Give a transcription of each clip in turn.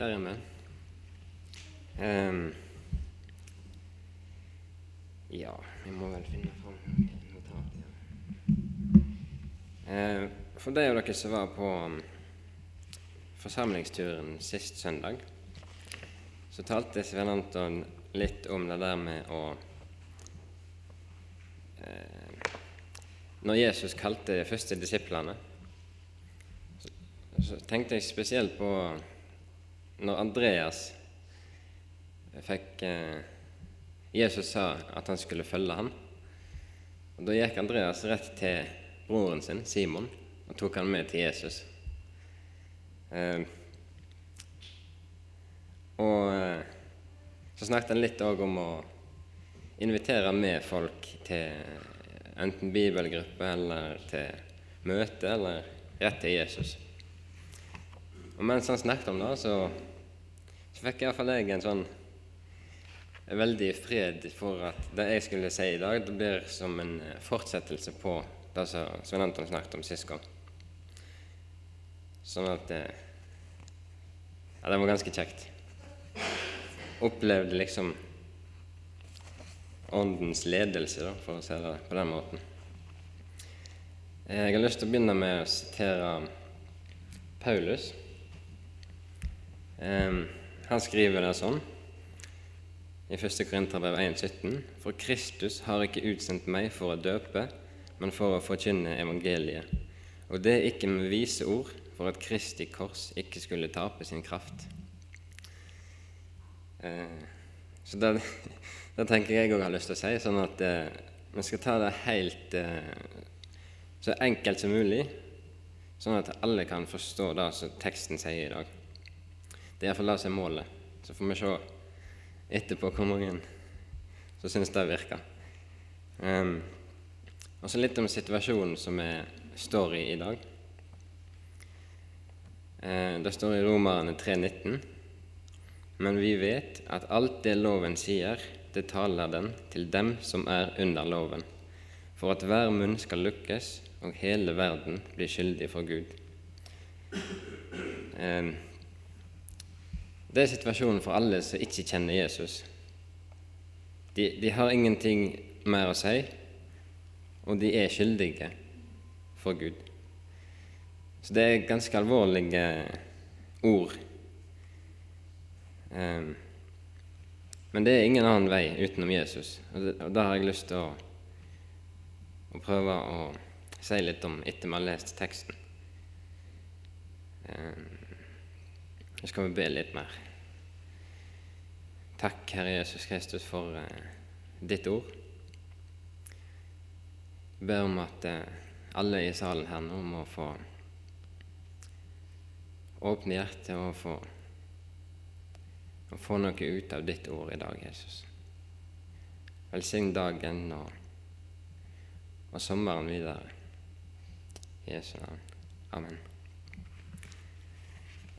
Der er vi. Um, ja, vi må vel finne fram notatet. Uh, for de av dere som var på um, forsamlingsturen sist søndag, så talte Svein Anton litt om det der med å uh, Når Jesus kalte de første disiplene, så tenkte jeg spesielt på når Andreas fikk eh, Jesus sa at han skulle følge ham. Og Da gikk Andreas rett til broren sin, Simon, og tok han med til Jesus. Eh, og eh, så snakket han litt òg om å invitere med folk til enten bibelgruppe eller til møte, eller rett til Jesus. Og mens han snakket om det, så fikk iallfall jeg en sånn en veldig fred for at det jeg skulle si i dag, det blir som en fortsettelse på det som Svein Anton snakket om sist gang. Sånn at eh, Ja, det var ganske kjekt. Opplevde liksom åndens ledelse, da, for å si det på den måten. Jeg har lyst til å begynne med å sitere Paulus. Um, han skriver det sånn i 1. Korinterbrev 1,17.: For Kristus har ikke utsendt meg for å døpe, men for å forkynne evangeliet. Og det er ikke med vise ord, for at Kristi kors ikke skulle tape sin kraft. Eh, så det, det, tenker jeg òg har lyst til å si, sånn at eh, vi skal ta det helt eh, så enkelt som mulig, sånn at alle kan forstå det som teksten sier i dag. Det er iallfall det som er målet. Så får vi se etterpå hvor mange som syns det virker. Um, og så litt om situasjonen som vi står i i dag. Uh, det står i Romerne 3,19.: Men vi vet at alt det loven sier, det taler den til dem som er under loven, for at hver munn skal lukkes og hele verden blir skyldig for Gud. Um, det er situasjonen for alle som ikke kjenner Jesus. De, de, har ingenting mer å si, og de er skyldige for Gud. Så det er ganske alvorlige ord. Um, men det er ingen annen vei utenom Jesus, og det, og det har jeg lyst til å, å, prøve å si litt om etter vi har lest teksten. Um, nå skal vi be litt mer. Takk, Herre Jesus Kristus, for eh, ditt ord. Jeg ber om at eh, alle i salen her nå må få åpne hjertet og få, og få noe ut av ditt ord i dag, Jesus. Velsign dagen og, og sommeren videre. I Jesu navn. Amen.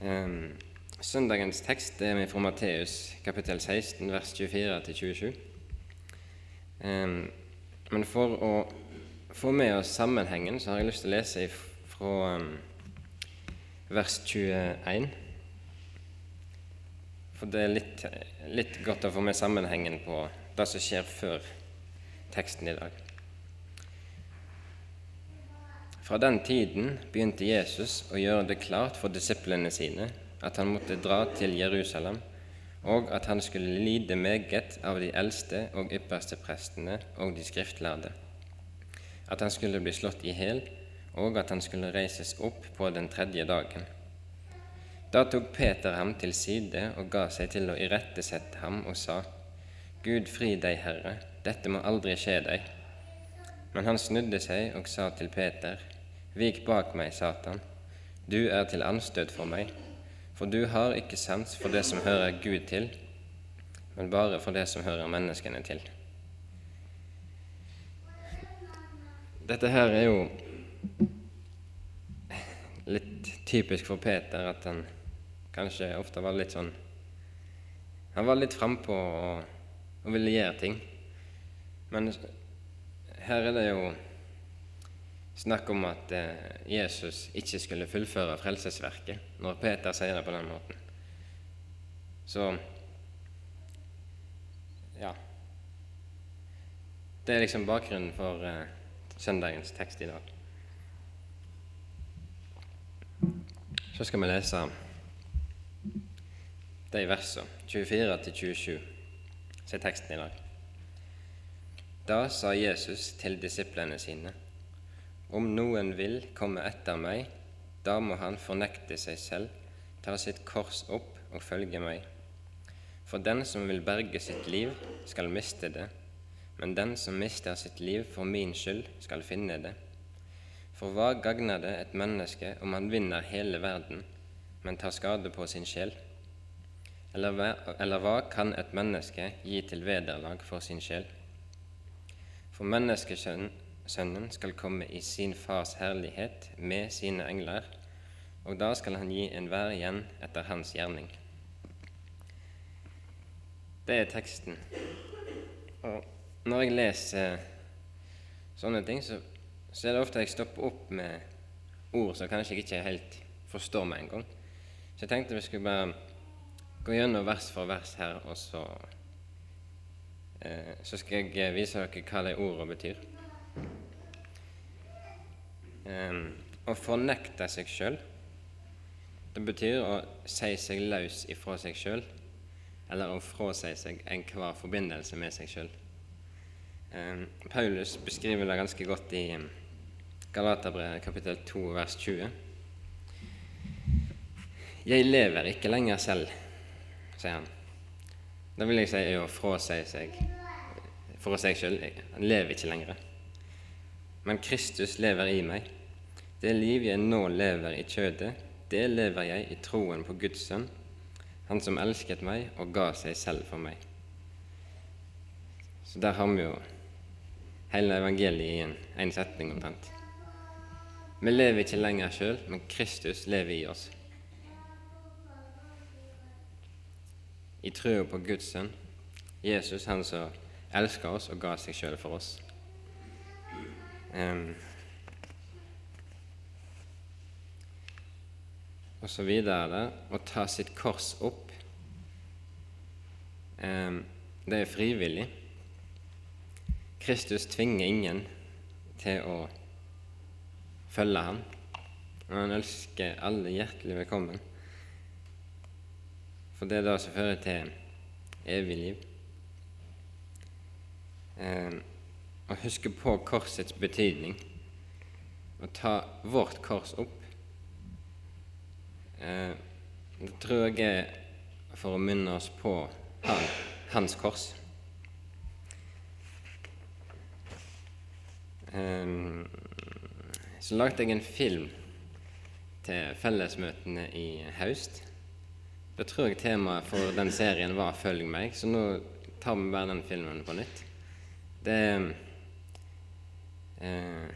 Um, søndagens tekst er fra Matteus kapittel 16, vers 24-27. Um, men for å få med oss sammenhengen, så har jeg lyst til å lese fra vers 21. For det er litt, litt godt å få med sammenhengen på det som skjer før teksten i dag. Fra den tiden begynte Jesus å gjøre det klart for disiplene sine at han måtte dra til Jerusalem, og at han skulle lide meget av de eldste og ypperste prestene og de skriftlærde, at han skulle bli slått i hæl, og at han skulle reises opp på den tredje dagen. Da tok Peter ham til side og ga seg til å irettesette ham og sa:" Gud fri deg, Herre, dette må aldri skje deg. Men han snudde seg og sa til Peter:" Vik bak meg, Satan. Du er til anstøt for meg, for du har ikke sans for det som hører Gud til, men bare for det som hører menneskene til. Dette her er jo litt typisk for Peter, at han kanskje ofte var litt sånn Han var litt frampå og, og ville gjøre ting. Men her er det jo snakk om at eh, Jesus ikke skulle fullføre frelsesverket, når Peter sier det på den måten. Så ja. Det er liksom bakgrunnen for uh, søndagens tekst i dag. Så skal vi lese de versene, 24 til 27, som er teksten i dag. Da sa Jesus til disiplene sine, om noen vil komme etter meg, da må han fornekte seg selv, ta sitt kors opp og følge meg. For den som vil berge sitt liv, skal miste det, men den som mister sitt liv for min skyld, skal finne det. For hva gagner det et menneske om han vinner hele verden, men tar skade på sin sjel? Eller hva, eller hva kan et menneske gi til vederlag for sin sjel? For menneskesønnen skal komme i sin fars herlighet med sine engler, og da skal han gi enhver igjen etter hans gjerning. Det er teksten. Og når jeg leser sånne ting, så, så er det ofte jeg stopper opp med ord som kanskje jeg ikke helt forstår med en gang. Så jeg tenkte vi skulle bare gå gjennom vers for vers her, og så, eh, så skal jeg vise dere hva de ordene betyr. Eh, å fornekte seg sjøl, det betyr å si seg løs ifra seg sjøl eller å frasi seg enhver forbindelse med seg sjøl. Um, Paulus beskriver det ganske godt i eh, Galaterbrevet kapittel 2 vers 20. Jeg lever ikke lenger selv, sier han. Da vil jeg si å frasi seg for seg sjøl. Han lever ikke lenger. Men Kristus lever i meg. Det liv jeg nå lever i kjødet, det lever jeg i troen på Guds sønn han som elsket meg og ga seg selv for meg. Så der har vi jo hele evangeliet i en, en setning omtrent. Vi lever ikke lenger sjøl, men Kristus lever i oss. I troa på Guds sønn, Jesus, han som elsker oss og ga seg sjøl for oss. Um, og så videre der, å ta sitt kors opp. Det er frivillig. Kristus tvinger ingen til å følge ham, og han ønsker alle hjertelig velkommen. For det er det som fører til evig liv. Å huske på korsets betydning, å ta vårt kors opp Eh, det tror jeg er for å minne oss på han, hans kors. Eh, så lagde jeg en film til fellesmøtene i høst. Da tror jeg temaet for den serien var 'Følg meg', så nå tar vi bare den filmen på nytt. Det eh,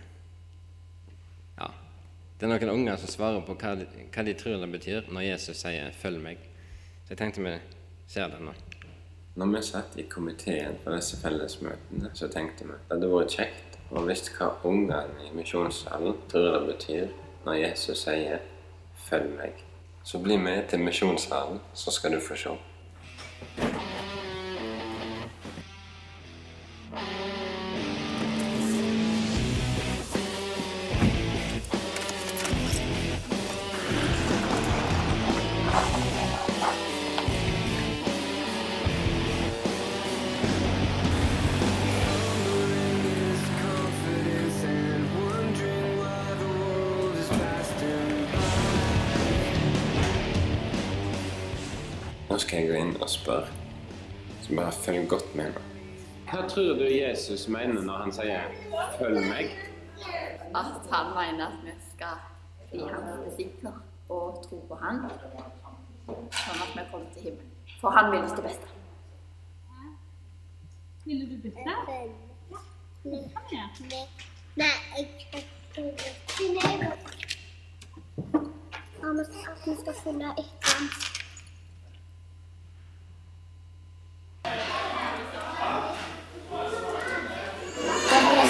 det er noen unger som svarer på hva de, hva de tror det betyr når Jesus sier 'følg meg'. Så jeg tenkte vi ser det nå. Når vi satt i komiteen på disse fellesmøtene, så tenkte vi at det hadde vært kjekt å visst hva ungene i misjonssalen tror det betyr når Jesus sier 'følg meg'. Så bli med til misjonssalen, så skal du få se. Jeg som. Bare følger godt med meg. Hva tror du Jesus mener når han sier 'følg meg'? At han mener at vi skal bli hans disipler og tro på han, sånn at vi kommer til himmelen. For han vil oss det beste. Ville du bytte? Nei, jeg tror At vi skal følge etter ham.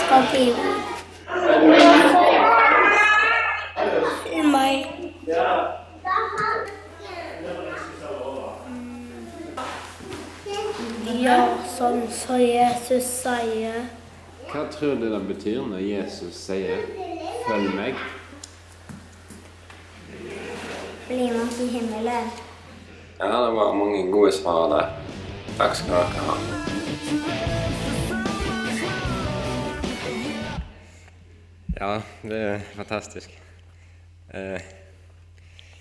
Papiro. Meg. gjør sånn som Jesus sier. Hva tror du det betyr når Jesus sier 'følg meg'? Bli med til i himmelen. Ja, det var mange gode svar der. Takk skal dere ha. Ja, det er fantastisk. Eh,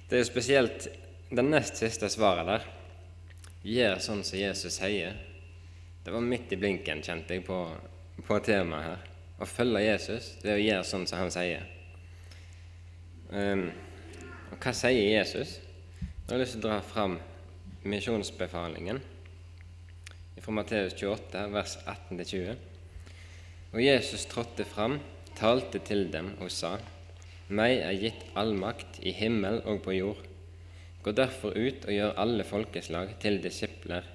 Det er jo spesielt det nest siste svaret der. Gjør sånn som Jesus sier. Det var midt i blinken, kjente jeg, på, på temaet her. Å følge Jesus, det er å gjøre sånn som han sier. Um, og hva sier Jesus? Nå har jeg lyst til å dra fram misjonsbefalingen fra Matteus 28, vers 18-20. Og Jesus trådte fram, talte til dem og sa:" Meg er gitt all makt i himmel og på jord. Gå derfor ut og gjør alle folkeslag til disipler,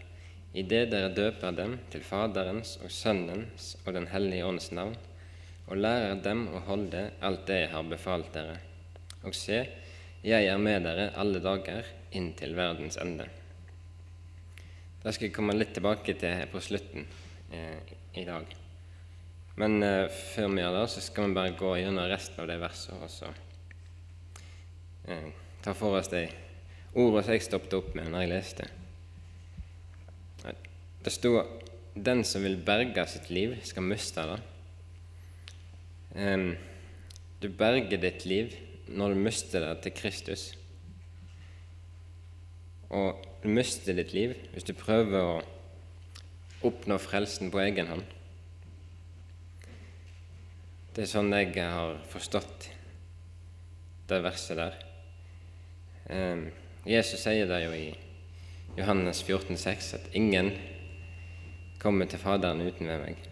idet dere døper dem til Faderens og Sønnens og Den hellige ånds navn, og lærer dem å holde alt det jeg har befalt dere. Og se, jeg er med dere alle dager inntil verdens ende. Det skal jeg komme litt tilbake til på slutten eh, i dag. Men eh, før vi gjør det, så skal vi bare gå gjennom resten av de versene og så eh, ta for oss de ordene som jeg stoppet opp med når jeg leste. Det sto 'Den som vil berge sitt liv, skal miste det'. Du berger ditt liv når du mister det til Kristus. Og du mister ditt liv hvis du prøver å oppnå frelsen på egen hånd. Det er sånn jeg har forstått det verset der. Eh, Jesus sier det jo i Johannes 14,6 at ingen kommer til Faderen uten ved meg.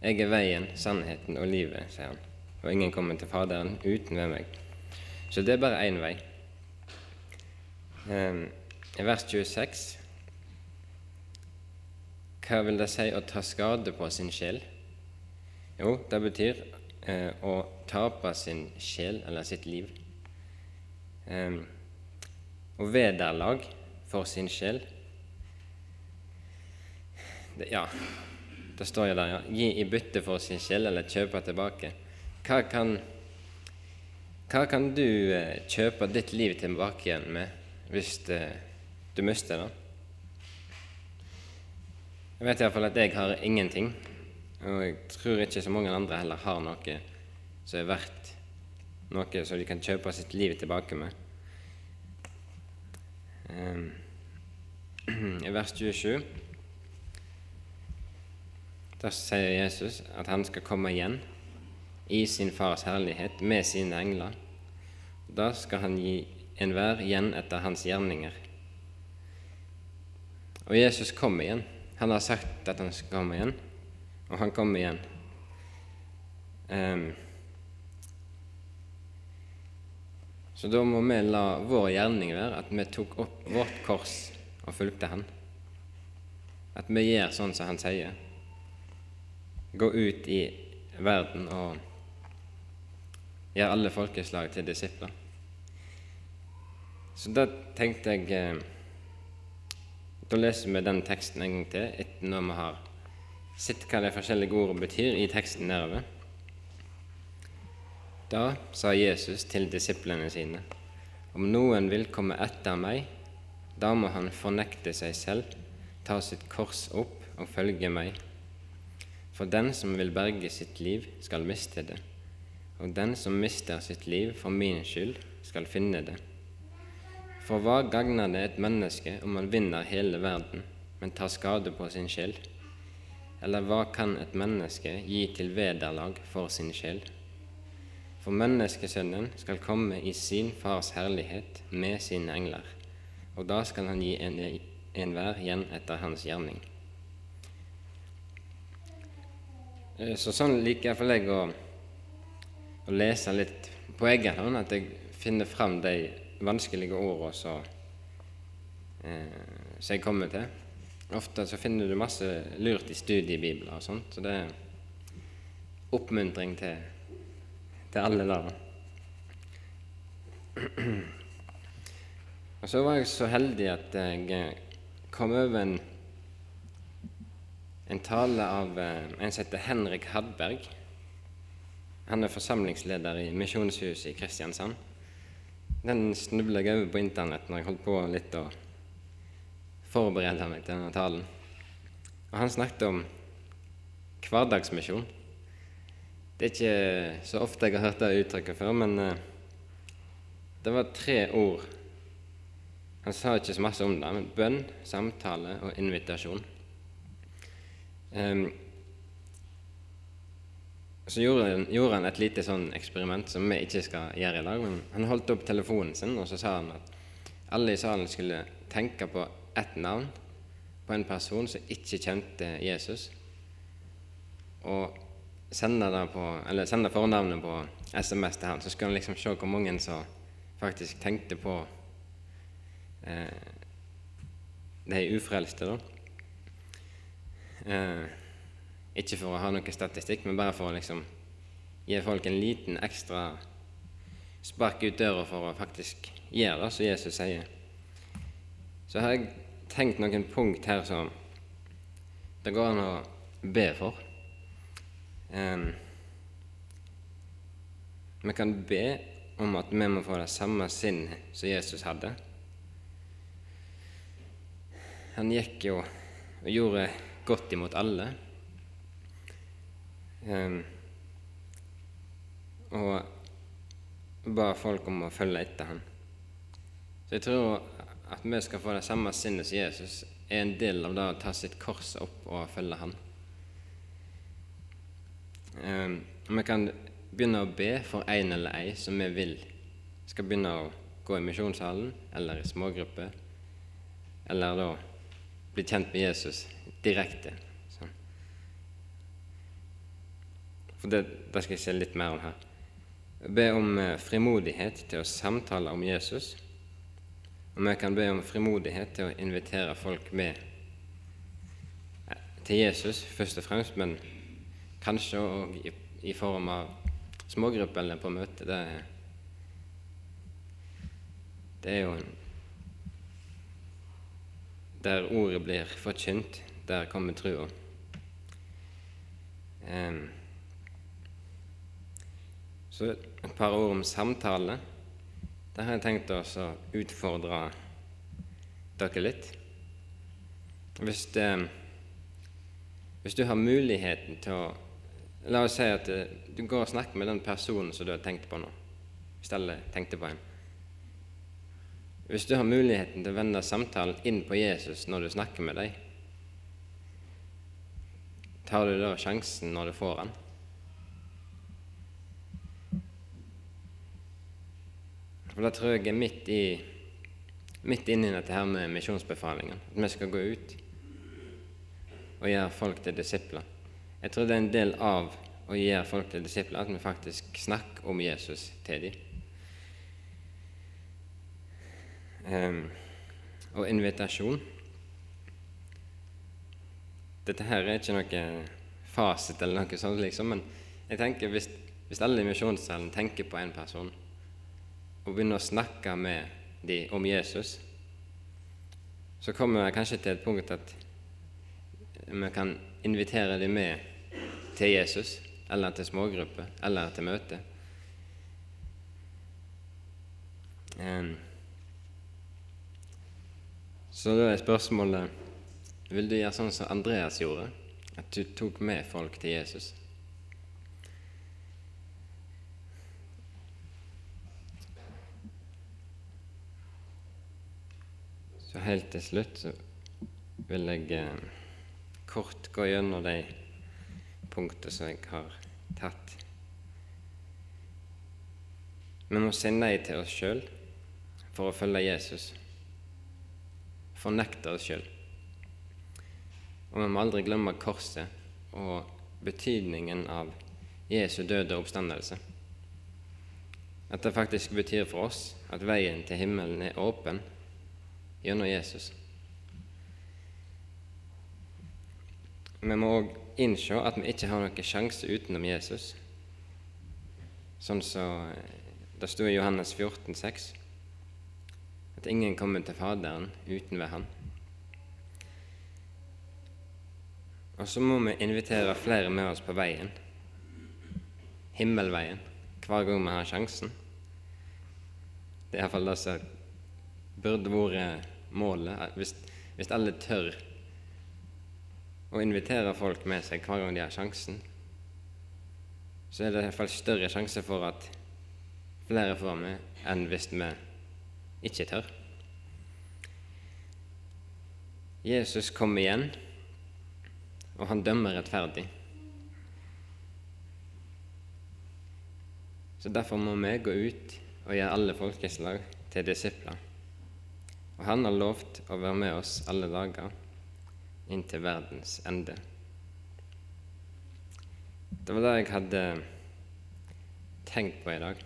Jeg er veien, sannheten og livet, sier han. Og ingen kommer til Faderen uten ved meg. Så det er bare én vei. Eh, I vers 26 Hva vil det si å ta skade på sin sjel? Jo, det betyr eh, å tape sin sjel eller sitt liv. Eh, og vederlag for sin sjel det, Ja, det står jo der, ja. Gi i bytte for sin sjel eller kjøpe tilbake. Hva kan, hva kan du eh, kjøpe ditt liv tilbake igjen med hvis eh, du mister det? Jeg vet iallfall at jeg har ingenting. Og jeg tror ikke så mange andre heller har noe som er verdt noe som de kan kjøpe sitt liv tilbake med. Um, I vers 27 der sier Jesus at han skal komme igjen i sin fars herlighet med sine engler. Da skal han gi enhver igjen etter hans gjerninger. Og Jesus kommer igjen. Han har sagt at han skal komme igjen og han kommer igjen. Um, så da må vi la vår gjerning være at vi tok opp vårt kors og fulgte Han. At vi gjør sånn som Han sier. Gå ut i verden og gjør alle folkeslag til disipler. Så da tenkte jeg eh, Da leser vi den teksten en gang til etter når vi har sett hva de forskjellige ordene betyr i teksten nedover. Da sa Jesus til disiplene sine, om noen vil komme etter meg, da må han fornekte seg selv, ta sitt kors opp og følge meg. For den som vil berge sitt liv, skal miste det, og den som mister sitt liv for min skyld, skal finne det. For hva gagner det et menneske om han vinner hele verden, men tar skade på sin sjel? Eller hva kan et menneske gi til vederlag for sin sjel? For menneskesønnen skal komme i sin fars herlighet med sine engler, og da skal han gi enhver en igjen etter hans gjerning. Eh, så sånn liker jeg å, å lese litt på egen hånd, at jeg finner fram de vanskelige åra som eh, jeg kommer til. Ofte så finner du masse lurt i studiebibler og sånt, så det er oppmuntring til, til alle der. Og så var jeg så heldig at jeg kom over en en tale av eh, en som heter Henrik Hadberg. Han er forsamlingsleder i Misjonshuset i Kristiansand. Den snubla jeg over på Internett når jeg holdt på litt å forberede meg til denne talen. Og Han snakket om hverdagsmisjon. Det er ikke så ofte jeg har hørt det uttrykket før, men eh, det var tre ord. Han sa ikke så masse om det, men bønn, samtale og invitasjon. Um, så gjorde han, gjorde han, et lite sånn eksperiment som vi ikke skal gjøre i dag. men Han holdt opp telefonen sin, og så sa han at alle i salen skulle tenke på ett navn på en person som ikke kjente Jesus, og sende, på, sende fornavnet på SMS til han, så skulle han liksom se hvor mange som faktisk tenkte på eh, de ufrelste. da. Eh, ikke for å ha noe statistikk, men bare for å liksom gi folk en liten ekstra spark ut døra for å faktisk gjøre det som Jesus sier. Så har jeg tenkt noen punkt her som det går an å be for. Um, vi kan be om at vi må få det samme sinnet som Jesus hadde. Han gikk jo og gjorde godt imot alle. Um, og ba folk om å følge etter ham. Så jeg tror at vi skal få det samme sinnet som Jesus, er en del av det å ta sitt kors opp og følge Han. Um, vi kan begynne å be for en eller ei som vi vil skal begynne å gå i misjonssalen eller i smågrupper, eller da bli kjent med Jesus direkte. Sånn. For det, det, skal jeg se litt mer om her. Be om eh, frimodighet til å samtale om Jesus og vi kan be om frimodighet til å invitere folk med eh, til Jesus først og fremst, men kanskje òg i, i, form av smågrupper eller på møte. Det, det er jo en Der ordet blir forkynt, der kommer trua. Um, så et par ord om samtale. Der har jeg tenkt å utfordre dere litt. Hvis, det, hvis du har muligheten til å La oss si at eh, du går og snakker med den personen som du har tenkt på nå. Hvis alle tenkte på en. Hvis du har muligheten til å vende samtalen inn på Jesus når du snakker med dem, tar du da sjansen når du får den? For det tror jeg er midt, i, midt inni dette her med misjonsbefalingen. At vi skal gå ut og gjøre folk til disipler. Jeg tror det er en del av å gjøre folk til disipler at vi faktisk snakker om Jesus til dem. Um, og invitasjon Dette her er ikke noe fasit eller noe sånt, liksom, men jeg tenker hvis, hvis alle i misjonssalen tenker på en person og begynner å snakke med dem om Jesus, så kommer vi kanskje til et punkt at vi kan invitere dem med til Jesus, eller til smågrupper, eller til møte. Så da er spørsmålet vil du gjøre sånn som Andreas gjorde, at du tok med folk til Jesus? Så helt til slutt så vil jeg eh, kort gå gjennom de punktene som jeg har tatt. Vi må si nei til oss sjøl for å følge Jesus. Fornekte oss sjøl. Og vi må aldri glemme korset og betydningen av Jesu døde oppstandelse. At det faktisk betyr for oss at veien til himmelen er åpen gjennom Jesus. Vi må òg innse at vi ikke har noen sjanse utenom Jesus. Sånn som så, det sto i Johannes 14, 14,6 at ingen kommer til Faderen uten ved Han. Og så må vi invitere flere med oss på veien. Himmelveien. Hver gang vi har sjansen. Det er iallfall det som burde vært målet. Hvis, hvis alle tør å invitere folk med seg hver gang de har sjansen, så er det i hvert fall større sjanse for at flere får med enn hvis vi ikke tør. Jesus kommer igjen, og han dømmer rettferdig. Så derfor må vi gå ut og gjøre alle folkeslag til disipler. Og han har lovt å være med oss alle dager inntil verdens ende. Det var det jeg hadde tenkt på i dag.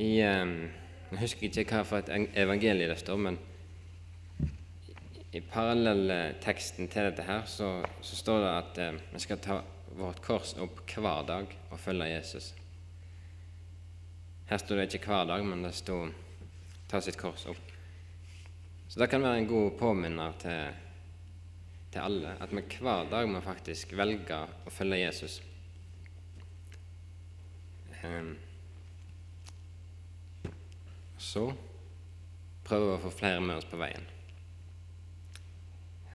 I um, Jeg husker ikke hva for et evangelie det står, men i parallellteksten til dette her så, så står det at eh, vi skal ta vårt kors opp hver dag og følge Jesus. Her står det ikke hver dag, men det står 'ta sitt kors opp'. Så det kan være en god påminner til, til alle at vi hver dag må faktisk velge å følge Jesus. Så prøver vi å få flere med oss på veien.